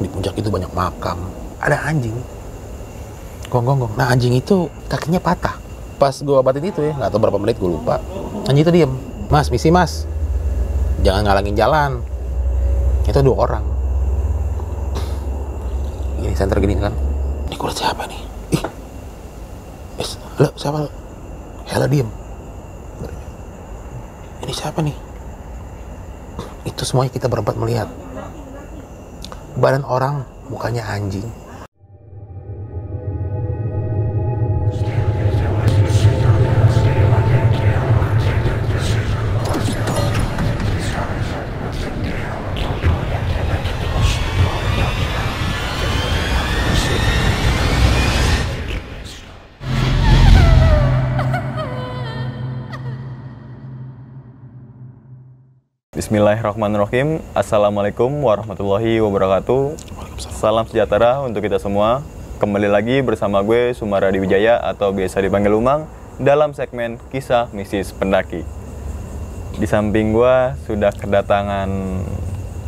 di puncak itu banyak makam. Ada anjing. Gonggong gong nah anjing itu kakinya patah. Pas gue obatin itu ya nggak tahu berapa menit gue lupa. Anjing itu diem. Mas misi mas. Jangan ngalangin jalan. Itu dua orang. Gini center gini kan. Ini gue liat siapa nih? Ih es lo siapa lo? Hela diem. Ini siapa nih? Itu semuanya kita berempat melihat badan orang mukanya anjing Bismillahirrahmanirrahim. Assalamualaikum warahmatullahi wabarakatuh. Salam sejahtera untuk kita semua. Kembali lagi bersama gue Sumara Wijaya atau biasa dipanggil Umang Dalam segmen Kisah Misis Pendaki. Di samping gue sudah kedatangan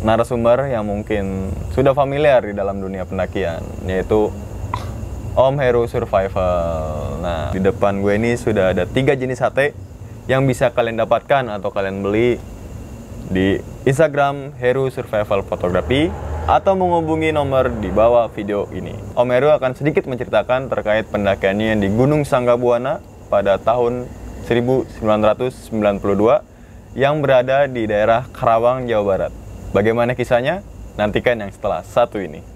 narasumber yang mungkin sudah familiar di dalam dunia pendakian Yaitu Om Heru Survival. Nah di depan gue ini sudah ada tiga jenis sate yang bisa kalian dapatkan atau kalian beli di Instagram Heru Survival Photography atau menghubungi nomor di bawah video ini. Om Heru akan sedikit menceritakan terkait pendakiannya di Gunung Sanggabuana pada tahun 1992 yang berada di daerah Karawang, Jawa Barat. Bagaimana kisahnya? Nantikan yang setelah satu ini.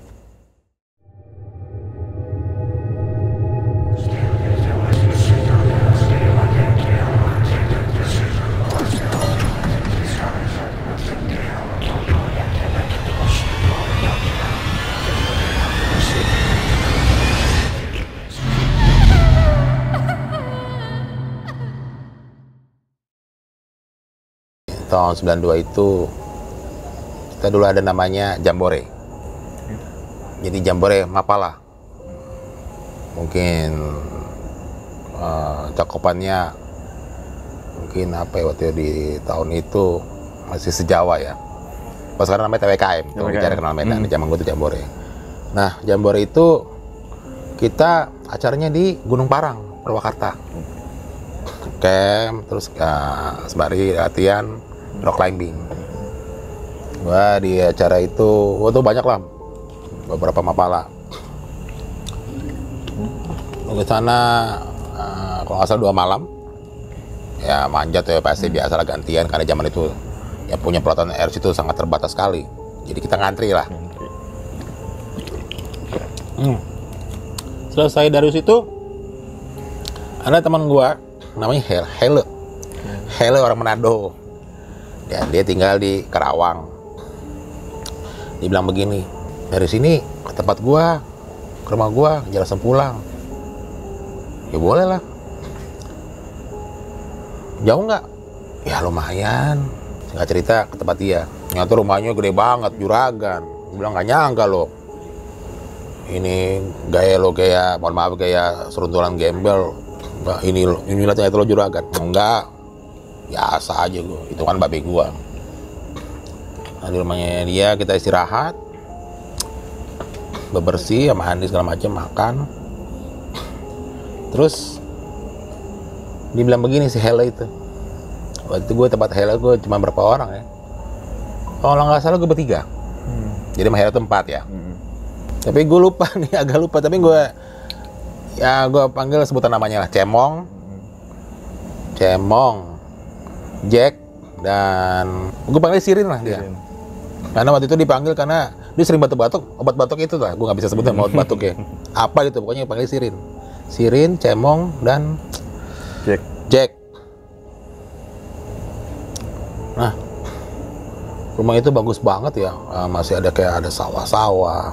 Tahun 92 itu kita dulu ada namanya Jambore. Jadi Jambore Mapala. Mungkin eh, cakupannya mungkin apa ya waktu di tahun itu masih sejawa ya. Pas sekarang namanya TWKM, TWKM. bicara kenal Medan, Hmm. zaman gue itu Jambore. Nah, Jambore itu kita acaranya di Gunung Parang, Purwakarta. Camp, terus uh, sembari latihan rock climbing. Wah di acara itu, wah tuh banyak lah beberapa mapala. Ke sana uh, kalau salah dua malam, ya manjat ya pasti biasa lah gantian karena zaman itu yang punya pelatihan air itu sangat terbatas sekali. Jadi kita ngantri lah. Hmm. Selesai dari situ, ada teman gua namanya Hel Hele. Hele orang Manado. Dan dia tinggal di Karawang. Dia bilang begini, dari sini ke tempat gua, ke rumah gua, jalan langsung pulang. Ya boleh lah. Jauh nggak? Ya lumayan. Nggak cerita ke tempat dia. Ternyata rumahnya gede banget, juragan. Dia bilang nggak nyangka loh. Ini gaya lo kayak, mohon maaf kayak seruntulan gembel. Ini lo, ini lah ternyata lo juragan. Enggak, biasa aja gua. Itu kan babe gua. Nah, di rumahnya dia kita istirahat, bebersih, sama mandi segala macam, makan. Terus dibilang begini si Hela itu. Waktu itu gue tempat Hela gue cuma berapa orang ya? Kalau nggak salah gue bertiga. Jadi sama Hela itu empat ya. Tapi gue lupa nih, agak lupa. Tapi gue ya gue panggil sebutan namanya lah Cemong, Cemong, Jack dan gue panggil Sirin lah dia. Karena waktu itu dipanggil karena dia sering batuk-batuk, obat batuk itu lah. Gue nggak bisa sebutin obat batuk ya. Apa gitu, pokoknya panggil Sirin. Sirin, Cemong dan Jack. Jack. Nah, rumah itu bagus banget ya. Ah, masih ada kayak ada sawah-sawah.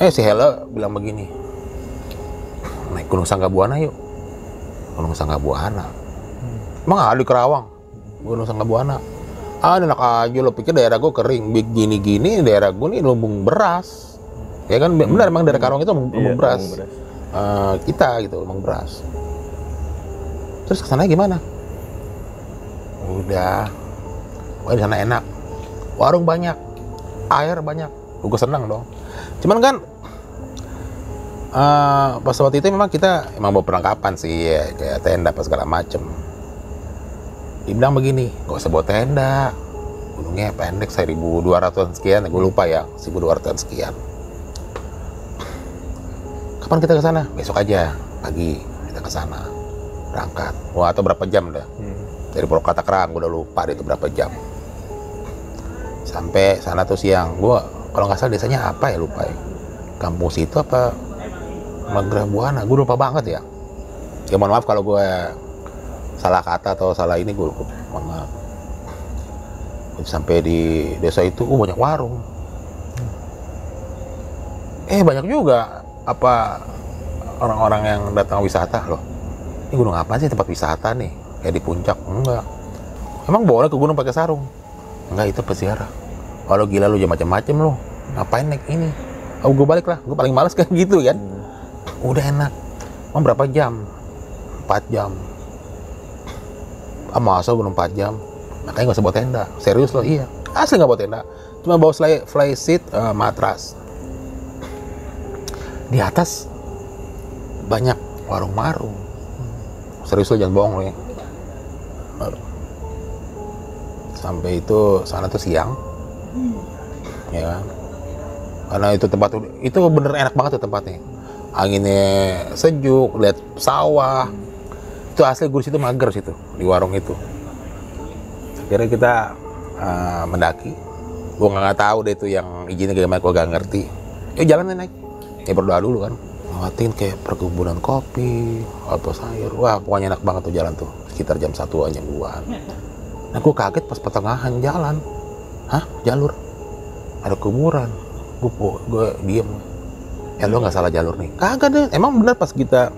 Eh si Hela bilang begini, naik Gunung Sanggabuana yuk. Gunung Sanggabuana. Emang ada di Kerawang? Gunung Sanggabuana. Ah, enak aja lo pikir daerah gue kering, gini-gini daerah gue nih lumbung beras. Ya kan benar emang daerah Karawang itu lumbung, Iya, beras. lumbung beras. Eh, kita gitu lumbung beras. Terus ke sana gimana? Udah, Wah di sana enak. Warung banyak, air banyak. gue senang dong cuman kan eh, pas waktu itu memang kita emang bawa perlengkapan sih ya, kayak tenda apa segala macem dibilang begini gak usah bawa tenda. Gunungnya pendek 1200 sekian. Gue lupa ya 1200 sekian. Kapan kita ke sana? Besok aja pagi kita ke sana. Berangkat. Wah atau berapa jam dah? Dari Purwakarta Kerang gue udah lupa itu berapa jam. Sampai sana tuh siang. Gue kalau nggak salah desanya apa ya lupa ya. Kampung situ apa? Magrah Buana gue lupa banget ya. Ya mohon maaf kalau gue salah kata atau salah ini gue mohon maaf. Sampai di desa itu uh, banyak warung. Eh banyak juga apa orang-orang yang datang wisata loh. Ini gunung apa sih tempat wisata nih? Kayak di puncak? Enggak. Emang boleh ke gunung pakai sarung? Enggak itu peziarah. Kalau gila lu jangan macam-macam lu. Ngapain naik ini? Oh gue balik lah. Gue paling males kan gitu kan. Udah enak. Emang berapa jam? 4 jam ah masa gunung 4 jam? Makanya gak usah bawa tenda. Serius loh iya. Asli gak bawa tenda. Cuma bawa fly, fly seat eh, matras. Di atas banyak warung-warung. Serius lo jangan bohong lo ya. Sampai itu sana tuh siang. Ya. Kan karena itu tempat itu bener enak banget tuh tempatnya. Anginnya sejuk lihat sawah itu asli gue situ mager situ di warung itu. Akhirnya kita uh, mendaki. Gue nggak tahu deh itu yang izinnya gimana gue gak ngerti. Yuk jalan naik. Ya berdoa dulu kan. Lewatin kayak perkebunan kopi atau sayur. Wah pokoknya enak banget tuh jalan tuh. Sekitar jam satu jam duaan. Nah gue kaget pas pertengahan jalan. Hah? Jalur? Ada kuburan. Gue gue diem. Ya lo nggak salah jalur nih. Kagak deh. Emang benar pas kita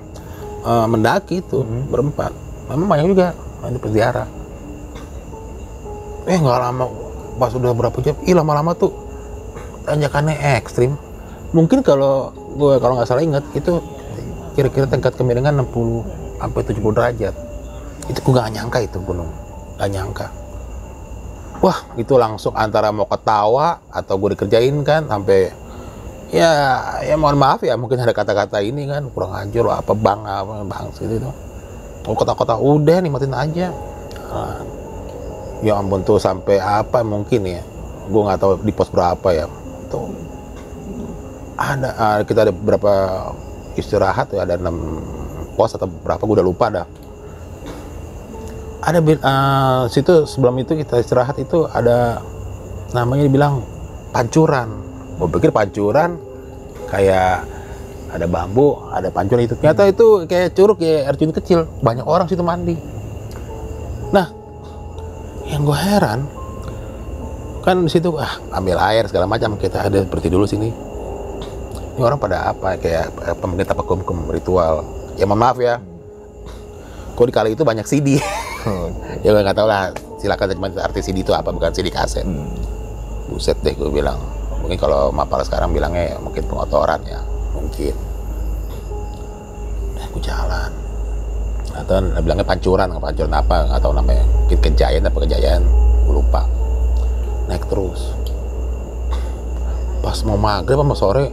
uh, mendaki itu berempat. Memang banyak juga ada peziarah eh nggak lama pas udah berapa jam ih lama-lama tuh tanjakannya ekstrim. Mungkin kalau gue kalau nggak salah ingat itu kira-kira tingkat kemiringan 60 sampai 70 derajat. Itu gue nggak nyangka itu gunung nggak nyangka. Wah itu langsung antara mau ketawa atau gue dikerjain kan sampai ya ya mohon maaf ya mungkin ada kata-kata ini kan kurang ajar loh apa bang apa bang itu. Oh kota-kota udah nikmatin aja. Nah, ya ampun tuh sampai apa mungkin ya? Gue nggak tahu di pos berapa ya. Tuh. Ada ah, kita ada berapa istirahat ya ada enam pos atau berapa gue udah lupa dah. Ada ah, situ sebelum itu kita istirahat itu ada namanya dibilang pancuran gue pikir pancuran kayak ada bambu ada pancuran itu. Ternyata itu kayak curug ya air terjun kecil. Banyak orang situ mandi. Nah yang gue heran kan di situ ah ambil air segala macam. Kita ada berhenti dulu sini. Ini orang pada apa? Kayak eh, pemerintah pakum ritual. Ya mohon maaf ya. Kok di kali itu banyak CD ya gue nggak tahu lah. Silakan cuma arti CD itu apa bukan CD kaset. Buset deh gue bilang mungkin kalau mapal sekarang bilangnya ya mungkin pengotoran ya mungkin. Nah, gue jalan. Atau bilangnya pancuran pancuran apa nggak tahu namanya. Mungkin kejayaan apa kejayaan gue lupa. Naik terus. Pas mau maghrib sama sore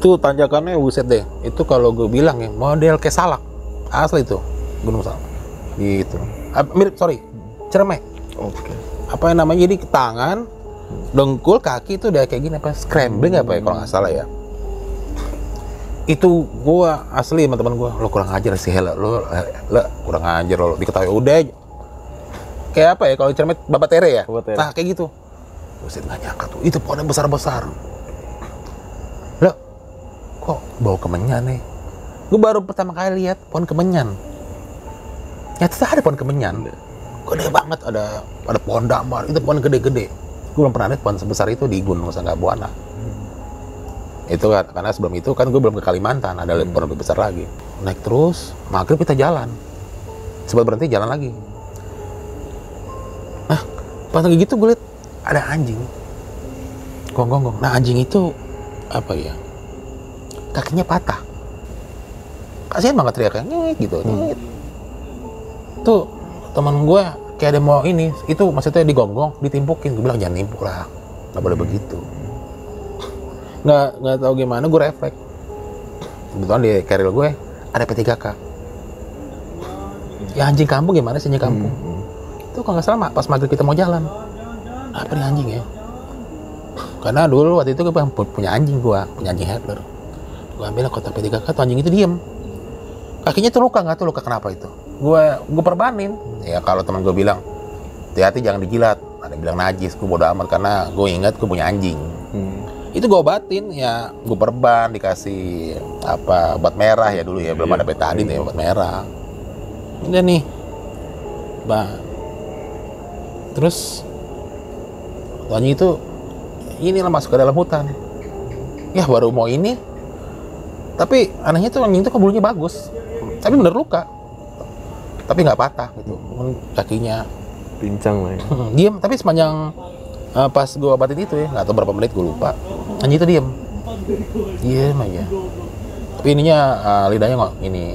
itu tanjakannya buset deh. Itu kalau gue bilang ya model kayak salak. Asli itu gunung salak. Gitu. Ah, mirip sorry cermek Oke. apa yang namanya jadi tangan dengkul kaki itu udah kayak gini apa scrambling apa ya kalau nggak salah ya. Itu gua asli sama teman gua lo kurang ajar sih Hela lo lo kurang ajar lo diketahui. Udah kayak apa ya kalau cermet babat tere ya? Babat tere. nah kayak gitu. Buset nggak nyangka tuh. Itu pohonnya besar besar lo kok bau kemenyan nih? Gue baru pertama kali lihat pohon kemenyan. Ternyata ada pohon kemenyan. Gede banget ada ada pohon damar. Itu pohon gede-gede gue belum pernah lihat pohon sebesar itu di Gunung Sanggabuana itu kan karena sebelum itu kan gue belum ke Kalimantan ada pohon lebih besar lagi. Naik terus maghrib kita jalan. Sempat berhenti jalan lagi. Nah pas lagi gitu gue lihat ada anjing. Gonggong nah anjing itu apa ya kakinya patah. Kasihan banget teriaknya gitu ngit tuh teman gue kayak ada mau ini itu maksudnya digonggong ditimpukin. Gue bilang jangan nimpuk lah nggak boleh begitu. Nggak nggak tahu gimana gue refleks. Kebetulan di carrier gue ada P3K ya anjing kampung gimana sih anjing kampung? Itu kalau nggak salah pas maghrib kita mau jalan. Apa nih anjing ya? Karena dulu waktu itu gue punya anjing gue punya anjing handler. Gue ambil kotak P3K tuh anjing itu diem. Kakinya tuh luka nggak tuh luka kenapa itu gue gue perbanin. Ya kalau teman gue bilang hati-hati jangan dijilat. Ada bilang najis gue bodo amat karena gue ingat gue punya anjing. Hmm. itu gue obatin ya gue perban dikasih apa obat merah ya dulu ya belum Iya, ada betadin ya obat merah. Udah nih. Bah terus? Tuanya itu inilah masuk ke dalam hutan. Ya baru mau ini. Tapi anehnya tuh anjing itu kebulunya bagus. Tapi bener luka tapi nggak patah gitu. Kakinya. Pincang lah ya. diem tapi sepanjang eh, pas gue obatin itu ya nggak tahu berapa menit gue lupa. Anjing itu diem. Diem aja. Tapi ininya eh, lidahnya nggak ini.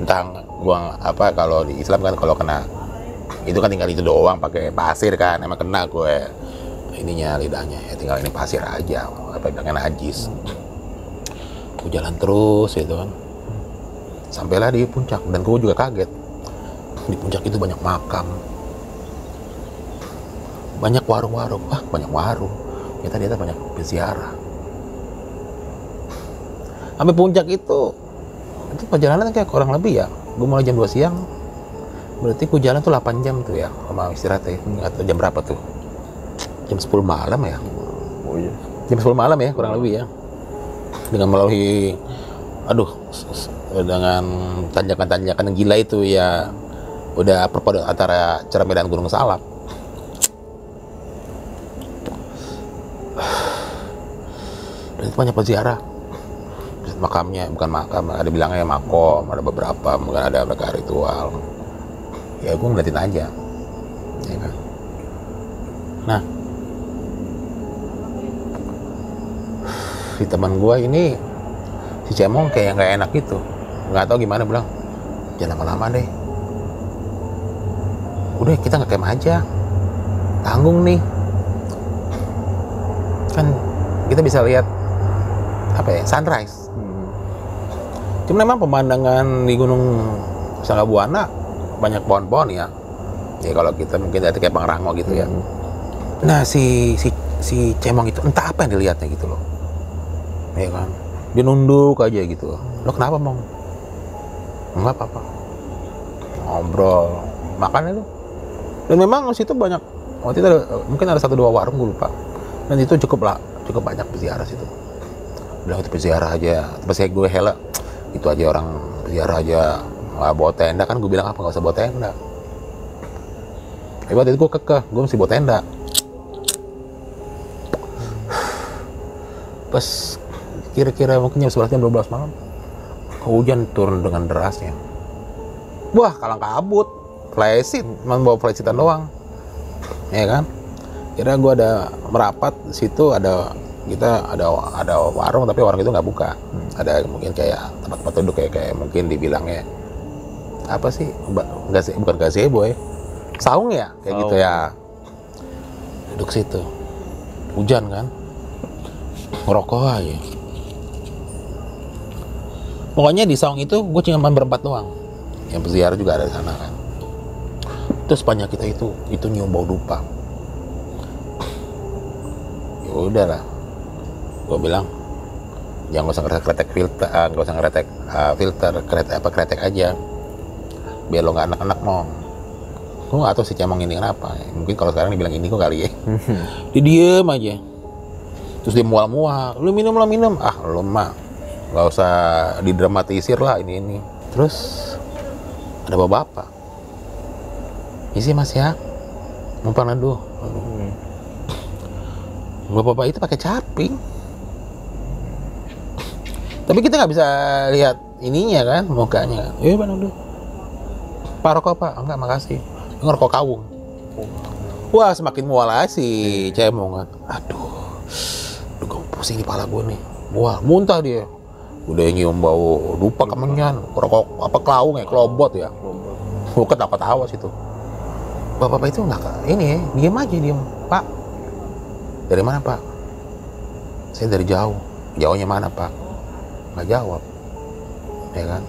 Entah gua apa kalau di Islam kan kalau kena itu kan tinggal itu doang pakai pasir kan emang kena gue ininya lidahnya ya tinggal ini pasir aja apa bilangnya najis. Gue jalan terus gitu kan. Sampailah di puncak dan gue juga kaget di puncak itu banyak makam. Banyak warung-warung. Wah banyak warung. Kita ternyata banyak peziarah. Sampai puncak itu itu perjalanan kayak kurang lebih ya. Gue mulai jam 2 siang. Berarti gue jalan tuh 8 jam tuh ya sama istirahatnya atau jam berapa tuh. Jam 10 malam ya. Oh iya. jam 10 malam ya kurang lebih ya. Dengan melalui aduh dengan tanjakan-tanjakan yang gila itu ya udah perpaduan antara Cerame dan Gunung Salak. Dan itu banyak peziarah. Makamnya bukan makam ada bilangnya makom ada beberapa mungkin ada mereka ritual. Ya gue ngeliatin aja. Ya kan? Nah. Si teman gua ini si cemong kayak nggak enak gitu. Nggak tahu gimana bilang jangan lama-lama deh udah kita nggak camp aja tanggung nih kan kita bisa lihat apa ya sunrise Hmm. cuma memang pemandangan di Gunung Sanggabuana banyak pohon-pohon ya ya kalau kita mungkin lihat kayak Pangrango gitu ya Hmm. Nah si si si cemong itu entah apa yang dilihatnya gitu loh, ya kan? Dia nunduk aja gitu. Lo kenapa mong? Enggak apa-apa. Ngobrol, makan itu. Dan memang situ banyak. Waktu itu ada, mungkin ada satu dua warung gue lupa. Dan itu cukup lah, cukup banyak peziarah situ. Bilang itu peziarah aja. Pas saya gue hela, itu aja orang peziarah aja nggak bawa tenda kan gue bilang apa nggak usah bawa tenda. Hebat itu gue kekeh, gue mesti bawa tenda. pas kira-kira mungkin jam 11 jam 12 malam hujan turun dengan derasnya wah kalang kabut flysheet cuma bawa flysheetan doang. Ya kan? Kira gua ada merapat di situ ada kita ada ada warung tapi warung itu nggak buka. Ada mungkin kayak tempat-tempat duduk kayak kayak mungkin dibilangnya apa sih? Nggak sih bukan gazebo ya. Saung ya? Kayak gitu Saung. ya duduk situ. Hujan kan? Ngerokok aja. Pokoknya di saung itu gue cuma berempat doang. Yang peziarah juga ada di sana kan terus sepanjang kita itu itu nyium bau dupa. Ya udahlah gue bilang jangan usah ngeretek kretek filter ah, nggak usah ngeretek ah, filter kretek apa kretek aja. Biar lo nggak anak-anak mau gue nggak tahu si cemong ini kenapa. Mungkin kalau sekarang dibilang ini kok kali ya dia diem aja. Terus dia mual-mual. Lu minum lah minum. Ah lu mah nggak usah didramatisir lah ini ini. Terus ada bapak-bapak isi mas ya. Numpang neduh Hmm. bapak-bapak itu pakai caping. Tapi kita nggak bisa lihat ininya kan mukanya. Iya pak neduh pak rokok pak. Enggak makasih. Ngerokok kawung. Wah semakin mual aja si cemong. Kan aduh. Aduh, gue pusing di pala gue nih. Wah, muntah dia. Udah nyium bau dupa kemenyan, rokok apa kelawung ya, kelobot ya. Gue ketawa-ketawa situ. Bapak-bapak itu nggak ini diem aja diem. Pak, dari mana pak? Saya dari jauh. jauhnya mana pak? Nggak jawab. Ya kan?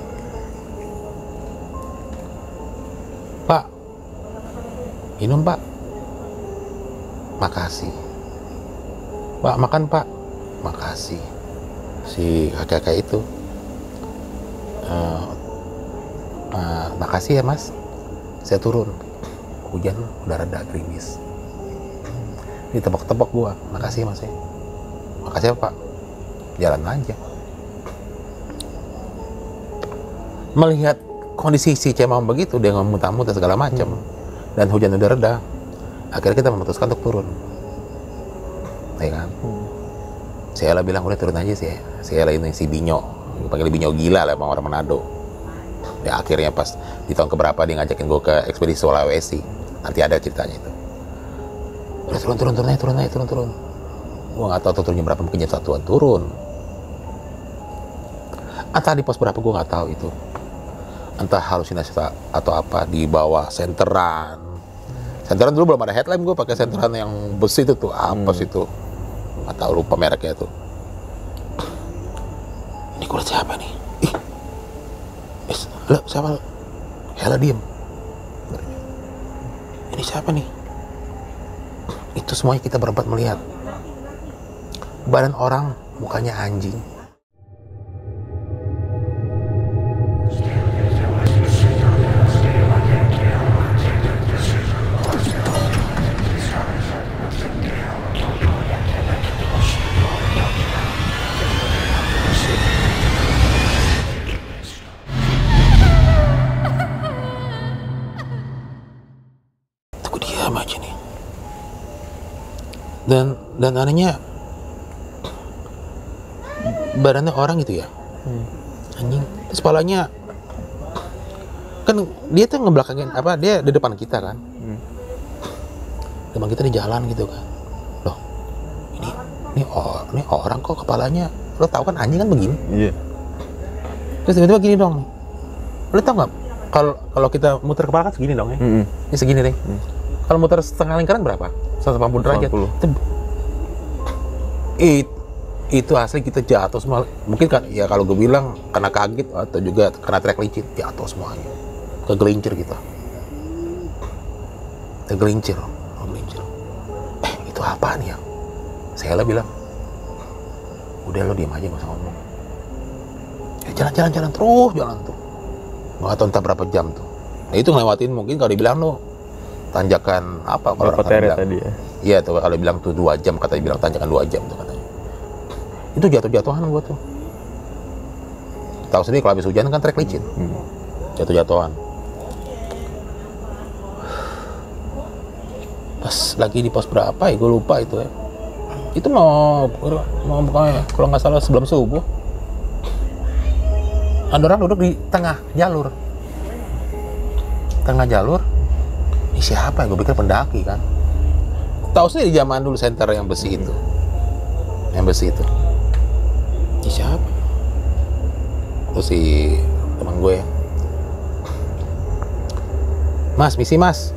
Pak. Minum pak. Makasih. Pak makan pak. Makasih. Si kakek-kakek itu. "Eh, eh, makasih ya mas. Saya turun hujan udah reda gerimis. Ditebak-tebak gua. Makasih mas ya. Makasih ya pak. Jalan aja. Melihat kondisi si Cemam begitu dia muntah-muntah segala macam dan hujan udah reda akhirnya kita memutuskan untuk turun. Ya kan? Si Ella bilang udah turun aja sih si Ella ini si Binyo panggil Binyo gila lah emang orang Manado. Ya akhirnya pas di tahun keberapa dia ngajakin gue ke ekspedisi Sulawesi nanti ada ceritanya itu. Udah turun turun turun aja turun turun turun. Gue nggak tahu turunnya berapa mungkin jam satuan turun. Entah di pos berapa gue nggak tahu itu. Entah halusinasi ta- atau apa di bawah senteran. Senteran dulu belum ada headlamp gue pakai senteran yang besi itu tuh. Apa sih itu? Nggak tahu lupa mereknya tuh ini kulit siapa nih? Ih. Lo siapa? Lo? Hela diem ini siapa nih? Itu semuanya kita berempat melihat. Badan orang mukanya anjing Dan dan anehnya badannya orang gitu ya. Anjing. Terus kepalanya kan dia tuh ngebelakangin apa dia di depan kita kan. Depan kita di jalan gitu kan. Loh. Ini ini oh, ini orang kok kepalanya lo tau kan anjing kan begini. Iya. Terus tiba-tiba gini dong. Lo tau nggak kalau kalau kita muter kepala kan segini dong ya. Mm-mm. Ini segini deh. Kalau muter setengah lingkaran berapa? 180 derajat. 80. Itu, it- itu asli kita jatuh semua. Mungkin kan ya kalau gue bilang karena kaget atau juga karena trek licin jatuh semuanya. Kegelincir kita. Kegelincir. Kegelincir. Eh itu apaan ya? Saya bilang, udah lo diam aja gak usah ngomong. Ya, jalan-jalan jalan terus jalan tuh. Nggak tahu entah berapa jam tuh. Nah itu ngelewatin mungkin kalau dibilang lo tanjakan apa kalau orang bilang. tadi ya? Iya tuh kalau bilang tuh dua jam katanya bilang tanjakan dua jam tuh katanya. Itu jatuh-jatuhan gua tuh. Tahu sendiri kalau habis hujan kan trek licin. Jatuh-jatuhan. Pas lagi di pos berapa ya gue lupa itu ya. Itu mau mau pokoknya kalau nggak salah sebelum subuh. Ada orang duduk di tengah jalur. Tengah jalur. Ini siapa ya? Gue pikir pendaki kan? Tahu sih di zaman dulu center yang besi itu. Yang besi itu. Ini siapa? Terus si teman gue. Mas misi mas.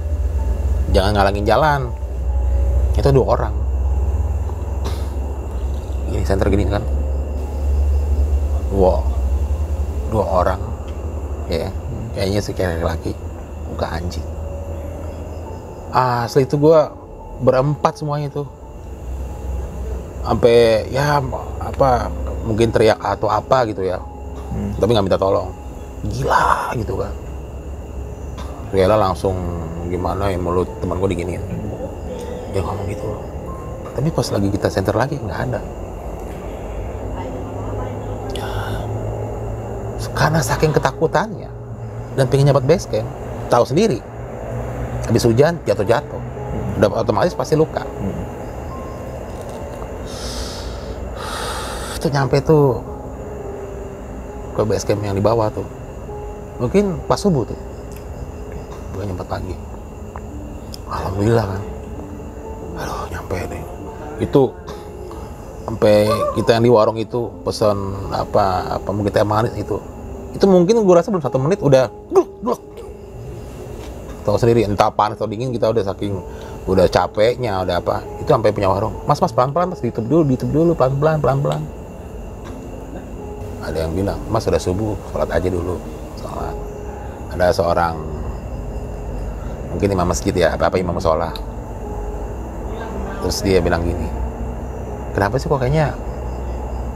Jangan ngalangin jalan. Itu dua orang. Gini center gini kan? Wow dua orang. Ya. Kayaknya sih kayak laki. Muka anjing asli itu gue berempat semuanya itu sampai ya apa mungkin teriak atau apa gitu ya. Tapi nggak minta tolong. Gila gitu kan. Riela langsung gimana ya mulut teman gue diginiin. Dia ngomong gitu. Tapi pas lagi kita center lagi nggak ada. Ya, karena saking ketakutannya dan pengen nyabat base camp tahu sendiri habis hujan jatuh-jatuh. Udah otomatis pasti luka. Itu nyampe tuh ke base camp yang di bawah tuh. Mungkin pas subuh tuh. Bukan jam 4 pagi. Alhamdulillah kan. Aduh nyampe deh itu sampai kita yang di warung itu pesan apa apa mungkin teh manis itu itu mungkin gue rasa belum satu menit udah gluk gluk tahu sendiri entah panas atau dingin kita udah saking udah capeknya udah apa itu sampai punya warung. Mas mas pelan pelan mas ditutup dulu ditutup dulu pelan pelan pelan pelan ada yang bilang mas sudah subuh sholat aja dulu sholat. Ada seorang mungkin imam masjid ya apa apa imam musola terus dia bilang gini kenapa sih kok kayaknya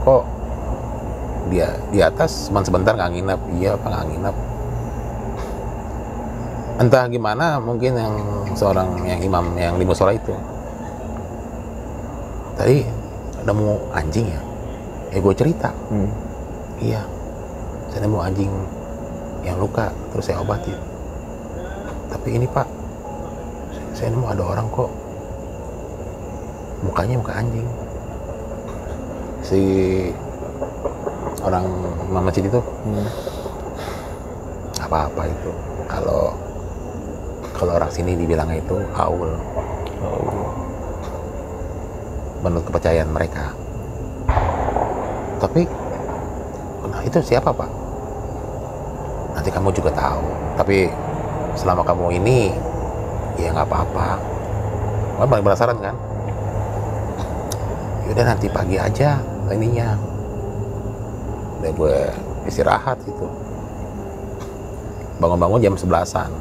kok dia di atas cuma sebentar nggak nginep? Iya apa nggak nginep entah gimana mungkin yang seorang yang imam yang di musola itu. Tadi ada mau anjing ya? Ya gue cerita. Hmm. iya. Saya nemu anjing yang luka terus saya obatin tapi ini pak saya nemu ada orang kok. Mukanya muka anjing. Si orang masjid itu Hmm. apa-apa itu. Kalau kalau orang sini dibilangnya itu haul. Oh. menurut kepercayaan mereka. Tapi nah itu siapa pak? Nanti kamu juga tahu. Tapi selama kamu ini ya nggak apa-apa. Kamu penasaran kan? Yaudah nanti pagi aja ininya. Udah gue istirahat gitu bangun-bangun jam sebelasan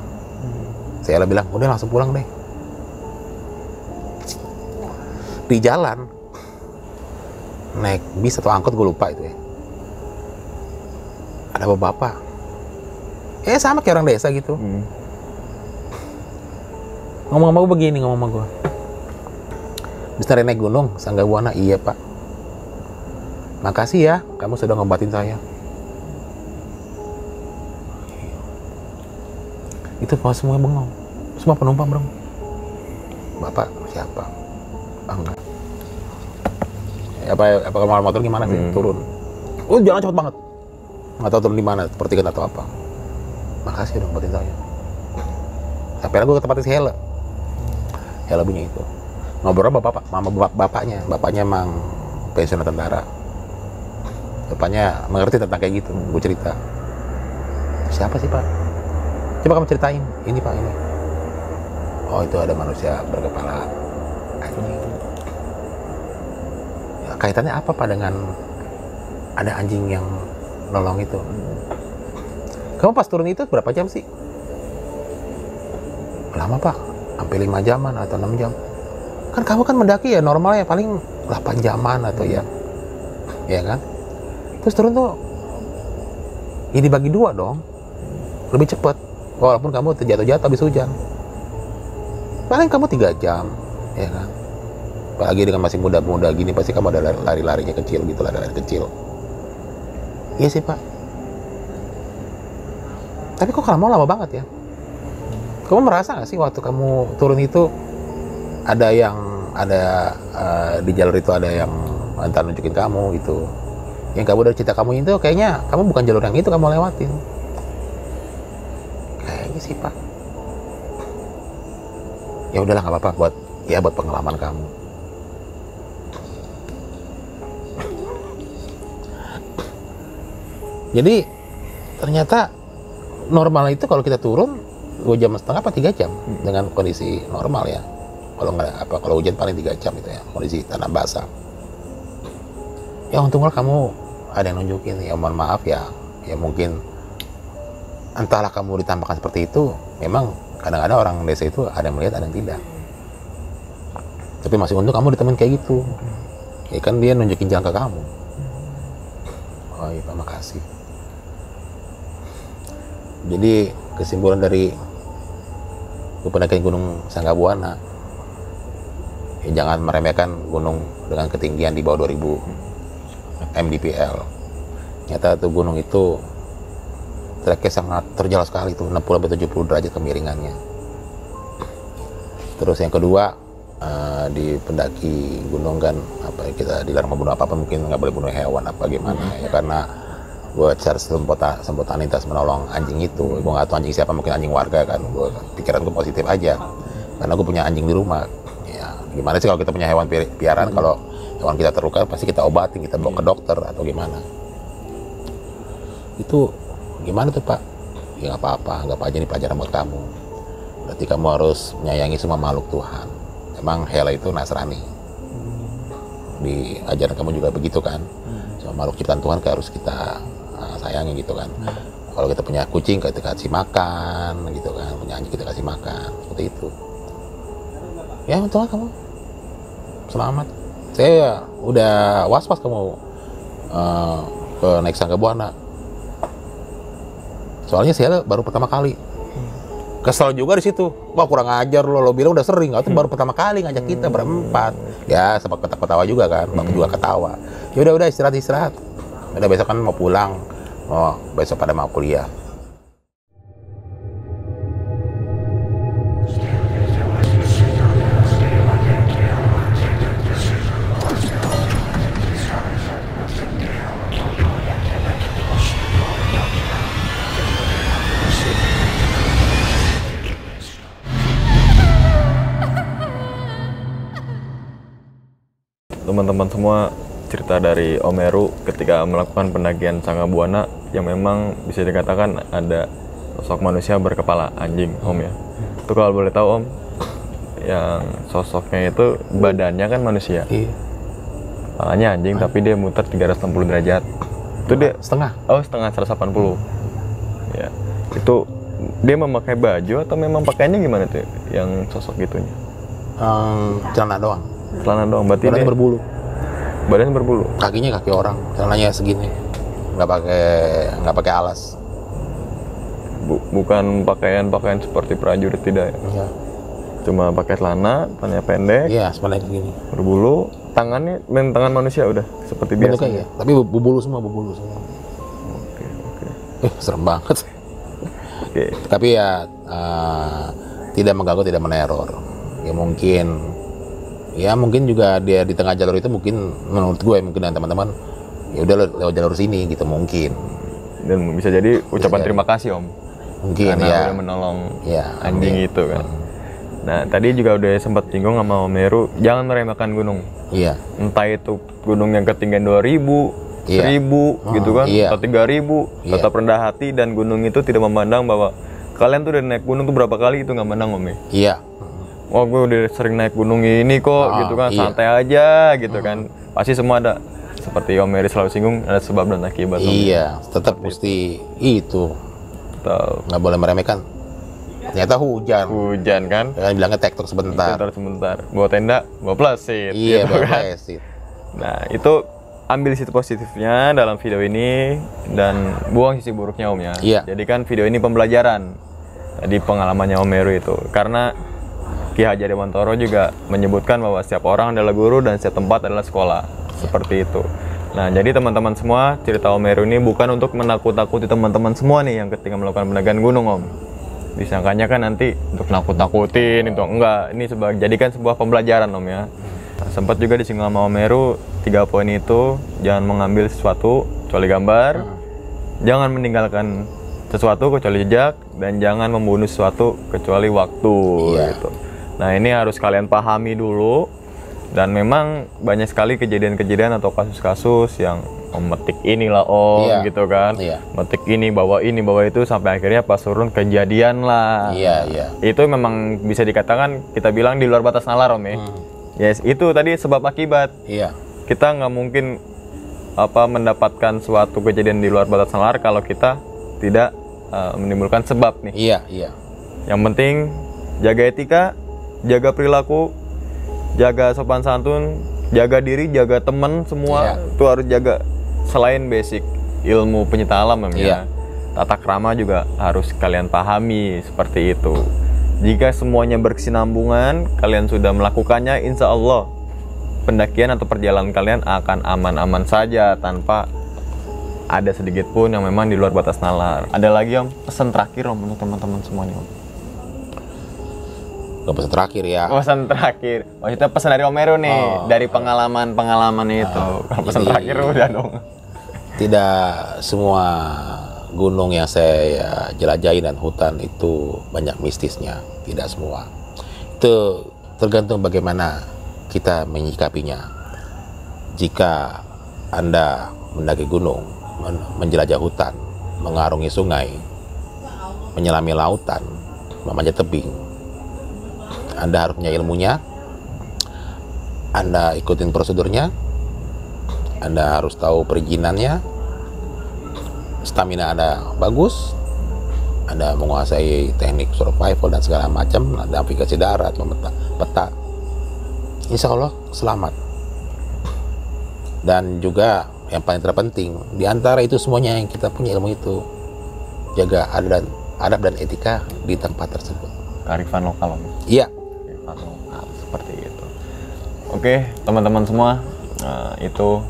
saya bilang udah langsung pulang deh. Di jalan naik bis atau angkot gue lupa itu ya. Ada bapak eh sama kayak orang desa gitu. Hmm. ngomong sama gue begini ngomong sama gue bisa naik gunung Sangga Buana. Iya pak. Makasih ya kamu sudah ngobatin saya. Itu pas semua bengong semua penumpang bengong bapak siapa? Ah, enggak Ya, apa apa kamar motor gimana sih? Hmm. turun? Oh jalan cepet banget. Nggak tahu turun di mana seperti atau apa. Makasih udah ngobatin saya. Sampai gue ke tempatnya si Hela. Hela bunyi itu. Ngobrol sama bapak mama bap- bapaknya. Bapaknya emang pensiunan tentara. Bapaknya mengerti tentang kayak gitu gue cerita. Siapa sih pak? Coba kamu ceritain. Ini pak ini oh itu ada manusia berkepala. Anjing. Ya, kaitannya apa pak dengan ada anjing yang nolong itu? Kamu pas turun itu berapa jam sih? Lama pak. Sampai lima jaman atau enam jam. Kan kamu kan mendaki ya normalnya paling 8 jaman atau ya. Ya kan? Terus turun tuh ini dibagi dua dong. Lebih cepat walaupun kamu terjatuh-jatuh habis hujan paling kamu tiga jam ya kan? Apalagi dengan masih muda-muda gini pasti kamu ada lari- lari-larinya kecil gitu lari-lari kecil. Iya sih pak. Tapi kok kamu lama banget ya? Kamu merasa nggak sih waktu kamu turun itu ada yang ada eh, di jalur itu ada yang entah nunjukin kamu gitu? Yang kamu dari cerita kamu itu kayaknya kamu bukan jalur yang itu kamu lewatin. Kayaknya sih pak ya udahlah nggak apa-apa buat ya buat pengalaman kamu. Jadi ternyata normal itu kalau kita turun dua jam setengah apa tiga jam dengan kondisi normal ya. Kalau nggak apa kalau hujan paling tiga jam itu ya kondisi tanah basah. Ya untunglah kamu ada yang nunjukin ya mohon maaf ya. Ya mungkin entahlah kamu ditampakkan seperti itu memang kadang-kadang orang desa itu ada yang melihat ada yang tidak. Tapi masih untung kamu ditemuin kayak gitu. Ya kan dia nunjukin jalan ke kamu. Oh iya pak makasih jadi kesimpulan dari pendakian Gunung Sanggabuana ya jangan meremehkan gunung dengan ketinggian di bawah 2000 mdpl nyata tuh gunung itu treknya sangat terjal sekali tuh 60 sampai 70 derajat kemiringannya. Terus yang kedua eh, di pendaki gunung kan apa ya, kita dilarang membunuh apa apa mungkin nggak boleh bunuh hewan apa gimana ya karena gue secara sempota, spontanitas menolong anjing itu. Gue nggak tahu anjing siapa mungkin anjing warga kan. Gue pikiran gue positif aja karena gue punya anjing di rumah. Ya gimana sih kalau kita punya hewan pi- piaraan? Kalau hewan kita terluka pasti kita obatin kita bawa ke dokter atau gimana. Itu gimana tuh pak? Ya nggak apa-apa. Nggak aja ini pelajaran buat kamu. Berarti kamu harus menyayangi semua makhluk Tuhan. Emang Hela itu Nasrani. Di ajaran kamu juga begitu kan? Cuma makhluk ciptaan Tuhan harus kita uh, sayangi gitu kan? Kalau kita punya kucing kita kasih makan gitu kan? Punya anjing kita kasih makan. Seperti itu. Ya betul lah kamu. Selamat. Saya udah was was kamu uh, ke naik sangga buana soalnya saya baru pertama kali. Kesel juga di situ. Wah kurang ajar lo lo bilang udah sering. Itu baru pertama kali ngajak kita berempat. Ya sempat ketawa ketawa juga kan. Bapak juga ketawa. Ya udah udah istirahat istirahat. Udah besok kan mau pulang. Oh besok pada mau kuliah teman-teman semua cerita dari Omeru ketika melakukan pendakian Sangga Buana yang memang bisa dikatakan ada sosok manusia berkepala anjing Om ya. Itu kalau boleh tahu Om, yang sosoknya itu badannya kan manusia, iya kepalanya anjing tapi dia muter 360 derajat. Itu dia setengah oh setengah 180. Ya. Itu dia memakai baju atau memang pakaiannya gimana tuh yang sosok gitunya? Em, celana doang Celana doang berarti dia berbulu badan berbulu. kakinya kaki orang celananya segini nggak pakai nggak pakai alas Bu- bukan pakaian-pakaian seperti prajurit tidak ya. ya Cuma pakai celana, celana pendek, iya sebenarnya segini berbulu, tangannya main tangan manusia udah seperti biasa. ya tapi bu- bubulu semua bubulu semua Oke, oke. eh serem banget Oke. tapi ya eh, tidak mengganggu tidak meneror ya mungkin ya mungkin juga dia di tengah jalur itu mungkin menurut gue mungkin dan teman-teman ya udah le- lewat jalur sini gitu mungkin Dan bisa jadi ucapan jadi. terima kasih Om mungkin karena ya udah menolong ya anjing amin. itu kan. Nah, tadi juga udah sempat singgung sama Om Meru, jangan meremehkan gunung. iya Entah itu gunung yang ketinggian 2000, Iya. 1000 gitu kan, iya. atau 3000, Iya. tetap rendah hati dan gunung itu tidak memandang bahwa kalian tuh udah naik gunung tuh berapa kali itu nggak mandang Om ya. iya Wah gue udah sering naik gunung ini kok Ah, gitu kan. iya. santai aja gitu kan. Pasti semua ada seperti Om Mary selalu singgung ada sebab dan akibat Om. iya tetap mesti itu. nggak boleh meremehkan. Ternyata hujan. Hujan kan? Kan bilangnya tektok sebentar. Sebentar sebentar. Bawa tenda bawa plastik iya gitu kan. beres nah itu ambil sisi positifnya dalam video ini dan buang sisi buruknya Om ya. Iya. jadikan video ini pembelajaran tadi pengalamannya Om Meru itu. Karena Ki Hajar Dewantoro juga menyebutkan bahwa setiap orang adalah guru dan setiap tempat adalah sekolah. Seperti itu. Nah jadi teman-teman semua cerita Om Meru ini bukan untuk menakut-nakuti teman-teman semua nih yang ketika melakukan pendakian gunung Om. Disangkanya kan nanti untuk nakut-nakutin itu enggak. Ini sebagai jadikan sebuah pembelajaran Om ya. Nah, sempat juga disinggung sama Om Meru tiga poin itu jangan mengambil sesuatu kecuali gambar jangan meninggalkan sesuatu kecuali jejak dan jangan membunuh sesuatu kecuali waktu Iya. gitu. Nah ini harus kalian pahami dulu dan memang banyak sekali kejadian-kejadian atau kasus-kasus yang memetik inilah om Iya. gitu kan, Iya. metik ini bawa ini bawa itu sampai akhirnya pas turun kejadian lah. iya iya Itu memang bisa dikatakan kita bilang di luar batas nalar om ya. Hmm. Yes itu tadi sebab akibat iya kita nggak mungkin apa mendapatkan suatu kejadian di luar batas nalar kalau kita tidak uh, menimbulkan sebab nih. iya iya Yang penting jaga etika, jaga perilaku, jaga sopan santun, jaga diri, jaga teman semua Iya. itu harus jaga selain basic ilmu penyita alam Iya. ya. Tata krama juga harus kalian pahami seperti itu. Jika semuanya berkesinambungan, kalian sudah melakukannya, insya Allah pendakian atau perjalanan kalian akan aman-aman saja tanpa ada sedikit pun yang memang di luar batas nalar. Ada lagi om pesan terakhir om untuk teman-teman semuanya om. Gak pesan terakhir ya Pesan terakhir, maksudnya pesan dari Omero nih, Oh. dari pengalaman-pengalaman itu. Kalau pesan jadi- terakhir udah dong. tidak semua gunung yang saya jelajahi dan hutan itu banyak mistisnya tidak semua itu tergantung bagaimana kita menyikapinya jika anda mendaki gunung men- menjelajah hutan mengarungi sungai menyelami lautan memanjat tebing anda harus punya ilmunya anda ikutin prosedurnya Anda harus tahu perizinannya, stamina Anda bagus, Anda menguasai teknik survival dan segala macam, navigasi darat, memeta, peta. Insya Allah selamat. Dan juga yang paling terpenting, di antara itu semuanya yang kita punya ilmu itu, jaga adab dan, adab dan etika di tempat tersebut. Kearifan lokal. Iya, seperti itu. Oke, teman-teman semua, eh, itu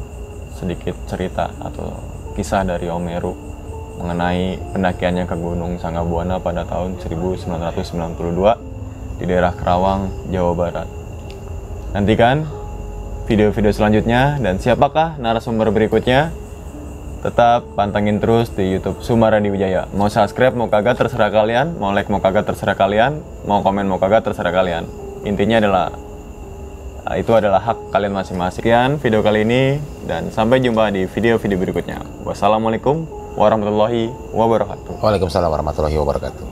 sedikit cerita atau kisah dari Om Heru mengenai pendakiannya ke Gunung Sanggabuana pada tahun 1992 di daerah Kerawang, Jawa Barat. Nantikan video-video selanjutnya dan siapakah narasumber berikutnya? Tetap pantengin terus di YouTube Sumaradi Wijaya. Mau subscribe, mau kagak terserah kalian, mau like, mau kagak terserah kalian, mau komen, mau kagak terserah kalian. Intinya adalah Nah, itu adalah hak kalian masing-masing. Sekian video kali ini dan sampai jumpa di video-video berikutnya. Wassalamualaikum warahmatullahi wabarakatuh. Waalaikumsalam warahmatullahi wabarakatuh.